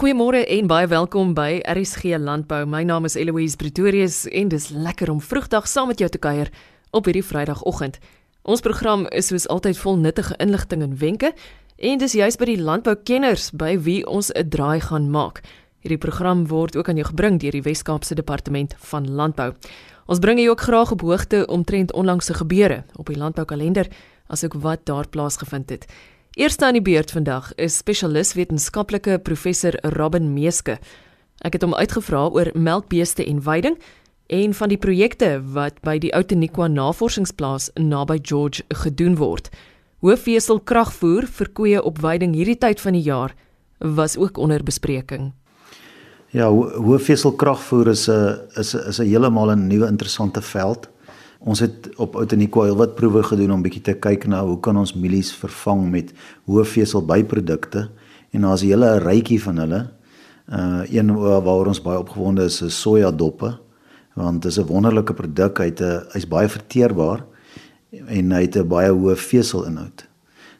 Goeiemôre en baie welkom by RSG Landbou. My naam is Eloise Pretorius en dis lekker om vroegdag saam met jou te kuier op hierdie Vrydagoggend. Ons program is soos altyd vol nuttige inligting en wenke en dis juist by die landboukenners by wie ons 'n draai gaan maak. Hierdie program word ook aan jou gebring deur die Wes-Kaapse Departement van Landbou. Ons bring jou ook graag op hoogte omtrent onlangse gebeure op die landboukalender asook wat daar plaasgevind het. Eerste aan die beurt vandag is spesialis wetenskaplike professor Robin Meeske. Ek het hom uitgevra oor melkbeeste en veiding en van die projekte wat by die Outeniqua Navorsingsplaas naby George gedoen word. Hoofvesel kragvoer vir koeie op veiding hierdie tyd van die jaar was ook onder bespreking. Ja, hoofvesel kragvoer is 'n is 'n is 'n heeltemal 'n nuwe interessante veld. Ons het op Outeniqua heel wat proewe gedoen om bietjie te kyk na hoe kan ons mielies vervang met hoë vesel byprodukte en daar's 'n hele rytjie van hulle. Uh een waaroor ons baie opgewonde is is sojadoppe want dit is 'n wonderlike produk. Hy't 'n hy's baie verteerbaar en hy het 'n baie hoë veselinhoud.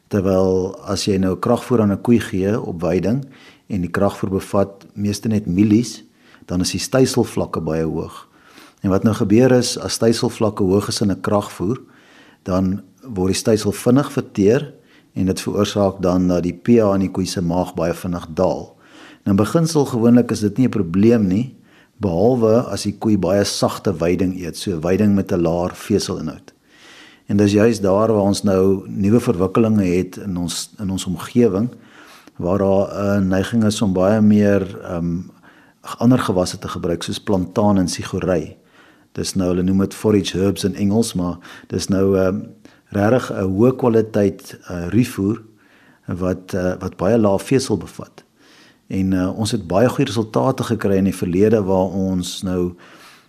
Terwyl as jy nou kragvoer aan 'n koei gee op weiding en die kragvoer bevat meeste net mielies, dan is die styselvlakke baie hoog. En wat nou gebeur is as styselvlakke hoog is in 'n kragvoer, dan word die stysel vinnig verteer en dit veroorsaak dan dat die pH in die koei se maag baie vinnig daal. Nou in beginsel gewoonlik is dit nie 'n probleem nie behalwe as die koei baie sagte veiding eet, so veiding met 'n laer veselinhoud. En dis juist daar waar ons nou nuwe verwikkelinge het in ons in ons omgewing waar daar 'n neiging is om baie meer um, ander gewasse te gebruik soos plantaan en sigorei. Dis nou hulle noem dit forage herbs in Engels, maar dis nou ehm um, regtig 'n hoë kwaliteit uh, rifoer wat uh, wat baie lae vesel bevat. En uh, ons het baie goeie resultate gekry in die verlede waar ons nou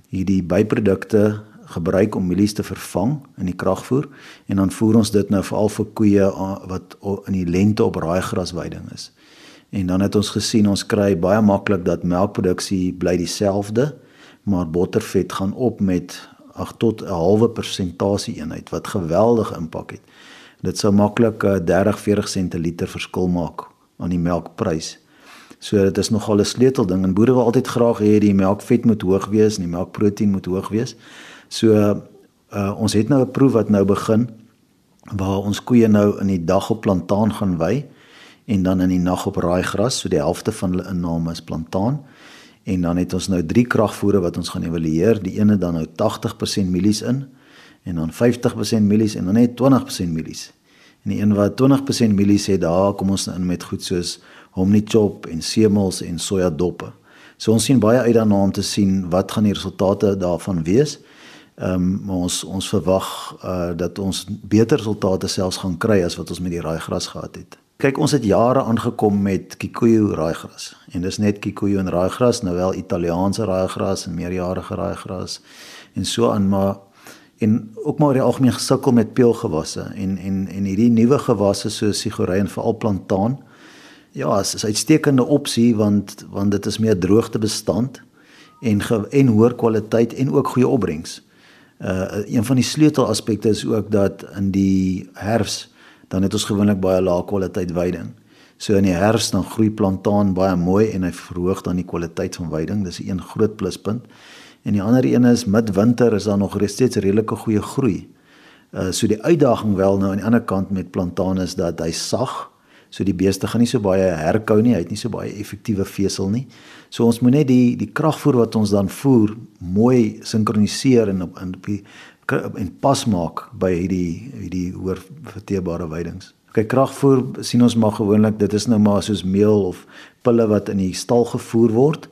hierdie byprodukte gebruik om mielies te vervang in die kragvoer en dan voer ons dit nou veral vir koeie wat in die lente op raaigrasweiding is. En dan het ons gesien ons kry baie maklik dat melkproduksie bly dieselfde maar bottervet gaan op met ag tot 'n halwe persentasie eenheid wat geweldige impak het. Dit sou maklik 30-40 sente liter verskil maak aan die melkprys. So dit is nogal 'n sleutelding en boere wil altyd graag hê die melkvet moet hoog wees en die melkproteïen moet hoog wees. So uh, ons het nou 'n proef wat nou begin waar ons koeie nou in die dag op plantaan gaan wy en dan in die nag op raaigras, so die helfte van hulle inname is plantaan. En dan het ons nou drie kragvoere wat ons gaan evalueer. Die ene dan nou 80% mielies in en dan 50% mielies en dan net 20% mielies. En die een wat 20% mielies het, daar kom ons in met goed soos hominy chop en semels en sojadoppe. So ons sien baie uit daarna om te sien wat gaan die resultate daarvan wees. Ehm um, maar ons ons verwag uh dat ons beter resultate selfs gaan kry as wat ons met die raaigras gehad het. Kyk, ons het jare aangekom met Kikuyu raaigras en dis net Kikuyu en raaigras, nou wel Italiaanse raaigras en meerjarige raaigras en so aan, maar en ook maar die algemeen gesukkel met peulgewasse en en en hierdie nuwe gewasse soos sigorei en veral plantaan. Ja, is 'n uitstekende opsie want want dit is meer droogtebestand en ge, en hoër kwaliteit en ook goeie opbrengs. Uh een van die sleutelaspekte is ook dat in die herfs dan het ons gewoonlik baie lae kwaliteit veiding. So in die herfs dan groei plantaan baie mooi en hy verhoog dan die kwaliteit van veiding. Dis 'n groot pluspunt. En die ander een is midwinter is daar nog steeds redelike goeie groei. Uh so die uitdaging wel nou aan die ander kant met plantaan is dat hy sag. So die beeste gaan nie so baie herkou nie, hy het nie so baie effektiewe vesel nie. So ons moet net die die kragvoer wat ons dan voer mooi sinkroniseer en op in die en pas maak by hierdie hierdie hoër verteerbare weidings. Kyk kragvoer sien ons maar gewoonlik dit is nou maar soos meel of pille wat in die stal gevoer word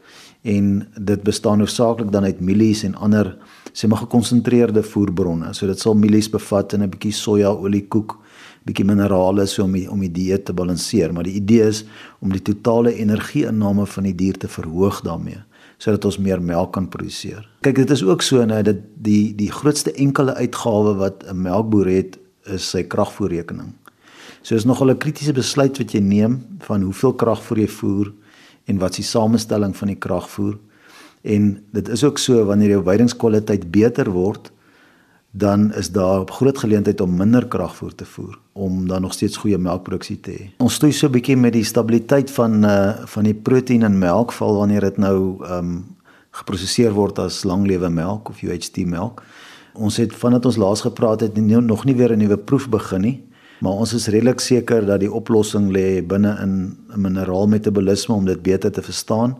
en dit bestaan hoofsaaklik dan uit mielies en ander sê maar gekonsentreerde voerbronne. So dit sal mielies bevat en 'n bietjie soja olie koek, bietjie minerale so om die, om die dieet te balanseer, maar die idee is om die totale energieinname van die dier te verhoog daarmee sodat ons meer melk kan produseer. Kyk, dit is ook so nou dat die die grootste enkele uitgawe wat 'n melkboer het is sy kragvoerrekening. So is nogal 'n kritiese besluit wat jy neem van hoeveel kragvoer jy voer en wat is die samestelling van die kragvoer. En dit is ook so wanneer jou weidingskwaliteit beter word, dan is daar groot geleentheid om minder kragvoer te voer om dan nog steeds goeie melkproduksie te hê. Ons stoei so 'n bietjie met die stabiliteit van uh van die proteïen in melk val wanneer dit nou ehm um, geproseseer word as langlewe melk of UHT melk. Ons het vandat ons laas gepraat het nie, nog nie weer 'n nuwe proef begin nie, maar ons is redelik seker dat die oplossing lê binne in 'n mineraalmetabolisme om dit beter te verstaan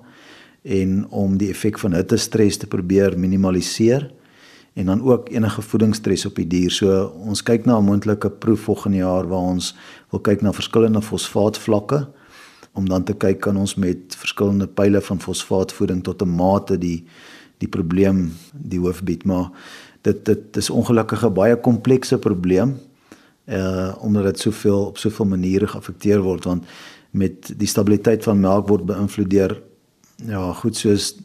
en om die effek van hittestres te probeer minimaliseer en dan ook enige voedingsstres op die dier. So ons kyk na 'n moontlike proef volgende jaar waar ons wil kyk na verskillende fosfaatvlakke om dan te kyk kan ons met verskillende pile van fosfaatvoeding tot 'n mate die die probleem die hoof bied maar dit dit is ongelukkig 'n baie komplekse probleem uh omdat dit soveel op soveel maniere geaffekteer word want met die stabiliteit van melk word beïnvloed deur ja goed soos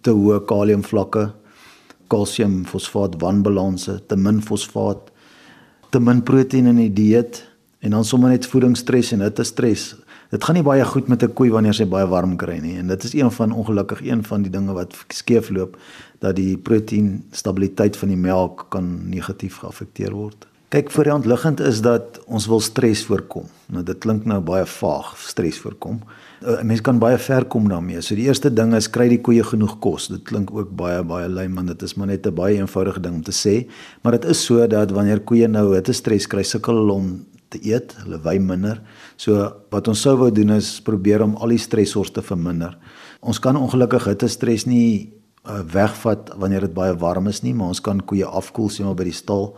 te hoë kaliumvlakke kalsium fosfaat wanbalanse, te min fosfaat, te min proteïen in die dieet en dan sommer net voedingsstres en hitte stres. Dit gaan nie baie goed met 'n koei wanneer sy baie warm kry nie en dit is een van ongelukkig een van die dinge wat skeefloop dat die proteïen stabiliteit van die melk kan negatief geaffekteer word. Kyk vir die ontliggend is dat ons wil stres voorkom. Nou dit klink nou baie vaag, stres voorkom. 'n uh, mens kan baie ver kom daarmee. So die eerste ding is kry die koeie genoeg kos. Dit klink ook baie baie lui man, dit is maar net 'n baie eenvoudige ding om te sê, maar dit is so dat wanneer koeie nou hitte stres kry, sukkel hulle om te eet, hulle wy minder. So wat ons sou wou doen is probeer om al die stresors te verminder. Ons kan ongelukkig hitte stres nie uh, wegvat wanneer dit baie warm is nie, maar ons kan koeie afkoel sien maar by die stal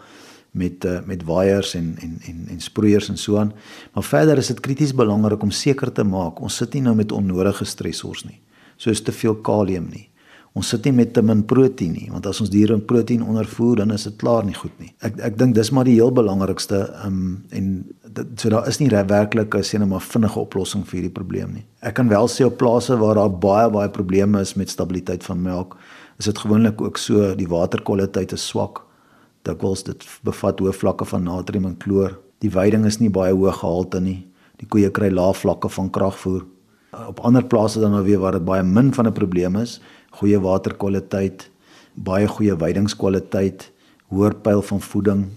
met uh, met waaiers en en en en sproeiers en so aan. Maar verder is dit krities belangrik om seker te maak ons sit nie nou met onnodige stresors nie. Soos te veel kalium nie. Ons sit nie met te min proteïen nie, want as ons diere proteïen ondervoer, dan is dit klaar nie goed nie. Ek ek dink dis maar die heel belangrikste um en dit so daar is nie werklik 'n sien maar vinnige oplossing vir hierdie probleem nie. Ek kan wel sê op plase waar daar baie baie probleme is met stabiliteit van melk, is dit gewoonlik ook so die waterkwaliteit is swak dikwels dit bevat hoë vlakke van natrium en kloor. Die veiding is nie baie hoog gehalte nie. Die koeie kry lae vlakke van kragvoer. Op ander plase dan nou weer waar dit baie min van 'n probleem is, goeie waterkwaliteit, baie goeie veidingskwaliteit, hoër pyl van voeding.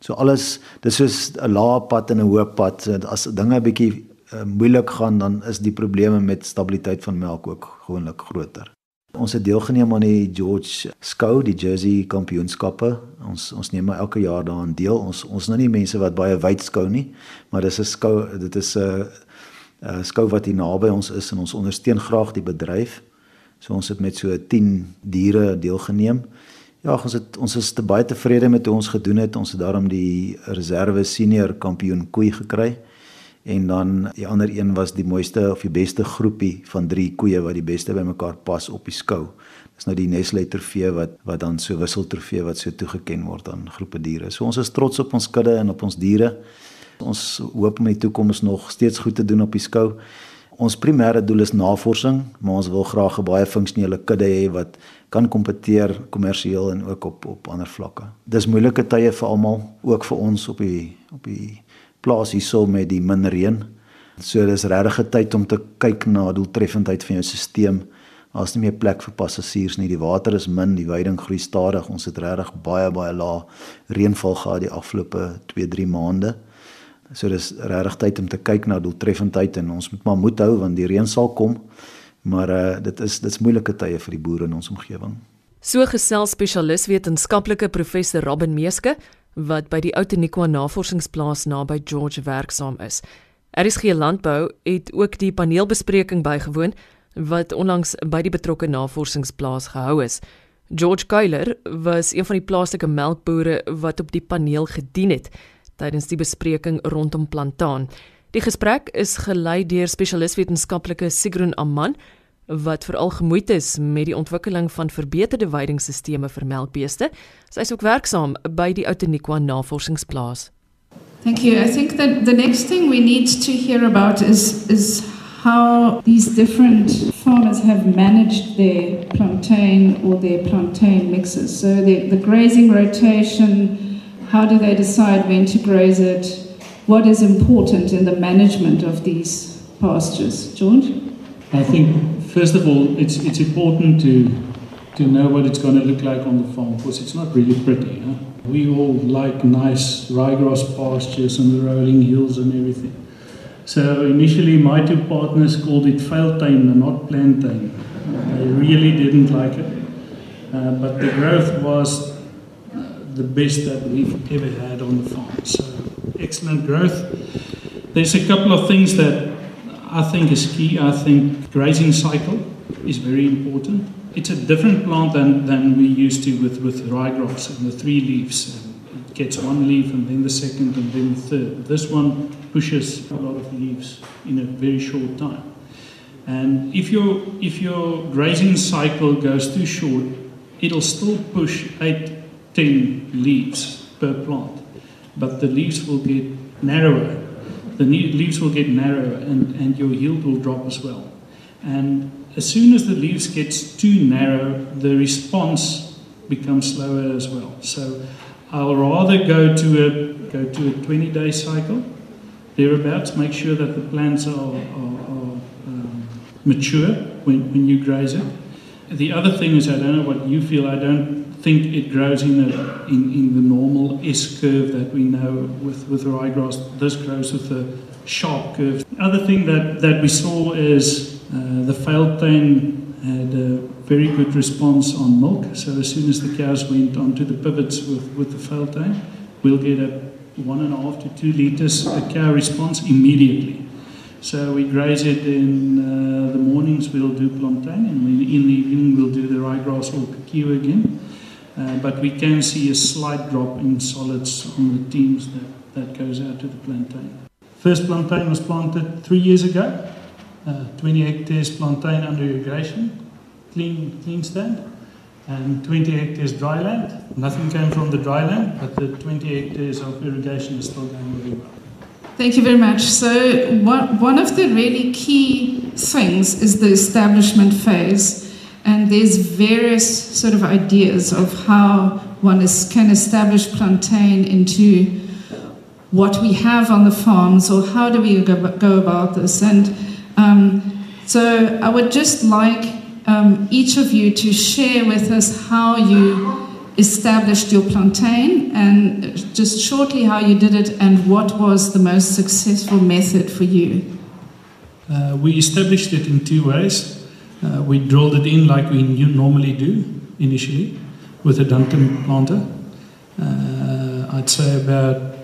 So alles, dis soos 'n lae pad en 'n hoë pad. As dinge 'n bietjie uh, moeilik gaan, dan is die probleme met stabiliteit van melk ook gewoonlik groter. Ons het deelgeneem aan die George Skou, die Jersey Kampioenskappe. Ons ons neem maar elke jaar daaraan deel. Ons ons nou nie mense wat baie wyd skou nie, maar dis 'n skou, dit is 'n 'n skou wat hier naby ons is en ons ondersteun graag die bedryf. So ons het met so 10 diere deelgeneem. Ja, ons het ons is te baie tevrede met hoe ons gedoen het. Ons het daarom die reserve senior kampioen koei gekry en dan die ander een was die mooiste of die beste groepie van 3 koeie wat die beste bymekaar pas op die skou. Dis nou die Nestle trofee wat wat dan so wissel trofee wat so toegeken word aan groepe diere. So ons is trots op ons kudde en op ons diere. Ons hoop om in die toekoms nog steeds goed te doen op die skou. Ons primêre doel is navorsing, maar ons wil graag 'n baie funksionele kudde hê wat kan kompeteer kommersieel en ook op op ander vlakke. Dis moeilike tye vir almal, ook vir ons op die op die plaas hierso met die min reën. So dis regtig 'n tyd om te kyk na doeltreffendheid van jou stelsel. Daar's nie meer plek vir passasiers nie. Die water is min, die veiding groei stadig. Ons het regtig baie baie lae reënval gehad die afgelope 2-3 maande. So dis regtig tyd om te kyk na doeltreffendheid en ons moet maar moed hou want die reën sal kom. Maar uh dit is dit's moeilike tye vir die boere in ons omgewing. So gesels spesialis wetenskaplike professor Robin Meeske wat by die Outeniqua Navorsingsplaas naby George werksaam is. RSG Landbou het ook die paneelbespreking bygewoon wat onlangs by die betrokke navorsingsplaas gehou is. George Kuiler was een van die plaaslike melkbore wat op die paneel gedien het tydens die bespreking rondom plantaan. Die gesprek is gelei deur spesialis wetenskaplike Sigrun Amman wat veral gemoeid is met die ontwikkeling van verbeterde veidingstelsels vir melkbeeste. Sy is ook werksaam by die Outeniqua Navorsingsplaas. Thank you. I think that the next thing we need to hear about is is how these different farmers have managed their plantain or their plantain mixes. So the, the grazing rotation, how do they decide when to graze it? What is important in the management of these pastures? George? I think First of all, it's, it's important to to know what it's going to look like on the farm because it's not really pretty. Huh? We all like nice ryegrass pastures and the rolling hills and everything. So initially, my two partners called it Veiltuin and not Plantain. They really didn't like it, uh, but the growth was the best that we've ever had on the farm. So excellent growth. There's a couple of things that I think is key. I think grazing cycle is very important. It's a different plant than, than we used to with, with ryegrass and the three leaves. And It gets one leaf and then the second and then the third. This one pushes a lot of leaves in a very short time. And if your, if your grazing cycle goes too short, it'll still push 8, 10 leaves per plant. But the leaves will get narrower. The leaves will get narrower and, and your yield will drop as well. And as soon as the leaves gets too narrow, the response becomes slower as well. So I'll rather go to a go to a 20 day cycle thereabouts. Make sure that the plants are, are, are um, mature when, when you graze it. The other thing is, I don't know what you feel. I don't think it grows in a, in, in the normal S curve that we know with with ryegrass. This grows with a sharp curve. The other thing that that we saw is uh, the Veiltuin had a very good response on milk. So as soon as the cows went onto the pivots with, with the Veiltuin, we'll get a one and a half to two liters a cow response immediately. So we graze it in uh, the mornings, we'll do plantain, and in the evening, we'll do the ryegrass or kikio again. Uh, but we can see a slight drop in solids on the teams that, that goes out to the plantain. First plantain was planted three years ago. uh, 20 hectares plantain under irrigation, clean, clean stand, and 20 hectares dry land. Nothing came from the dry land, but the 20 hectares of irrigation is still going very well. Thank you very much. So, one, one of the really key things is the establishment phase. And there's various sort of ideas of how one is, can establish plantain into what we have on the farms, or how do we go, go about this. And um, so I would just like um, each of you to share with us how you established your plantain and just shortly how you did it and what was the most successful method for you. Uh, we established it in two ways. Uh, we drilled it in like we normally do initially with a Duncan planter. Uh, I'd say about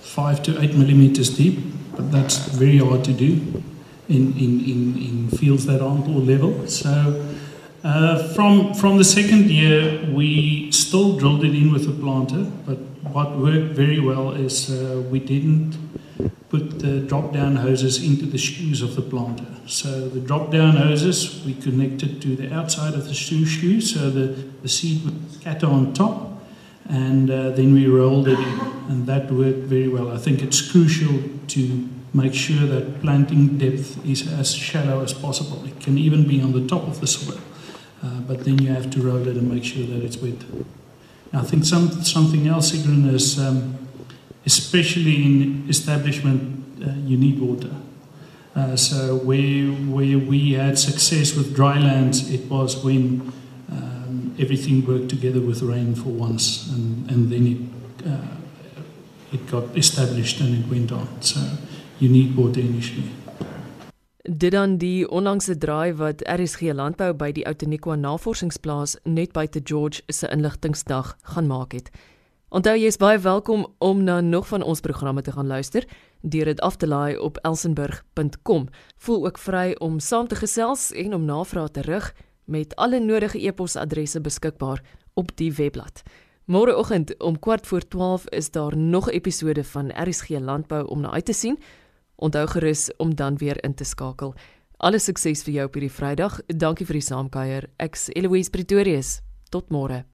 five to eight millimeters deep, but that's very hard to do in, in, in, in fields that aren't all level. So uh, from, from the second year, we still drilled it in with a planter, but what worked very well is uh, we didn't put the drop down hoses into the shoes of the planter. So the drop down hoses we connected to the outside of the shoe shoe, so the, the seed would scatter on top. And uh, then we rolled it in, and that worked very well. I think it's crucial to make sure that planting depth is as shallow as possible. It can even be on the top of the soil, uh, but then you have to roll it and make sure that it's wet. I think some, something else, Sigrun, is um, especially in establishment, uh, you need water. Uh, so where, where we had success with dry lands, it was when um, everything worked together with rain for once, and, and then it, uh, it got established and it went on. So you need water initially. Dit dan die onlangse draai wat RSG Landbou by die Outeniqua Navorsingsplaas net buite George se inligtingsdag gaan maak het. Onthou jy is baie welkom om na nog van ons programme te gaan luister deur dit af te laai op elsenburg.com. Voel ook vry om saam te gesels en om navrae te rig met alle nodige e-posadresse beskikbaar op die webblad. Môreoggend om kwart voor 12 is daar nog episode van RSG Landbou om na uit te sien. Onthou gerus om dan weer in te skakel. Alle sukses vir jou op hierdie Vrydag. Dankie vir die saamkuier. Ek's Eloise Pretorius. Tot môre.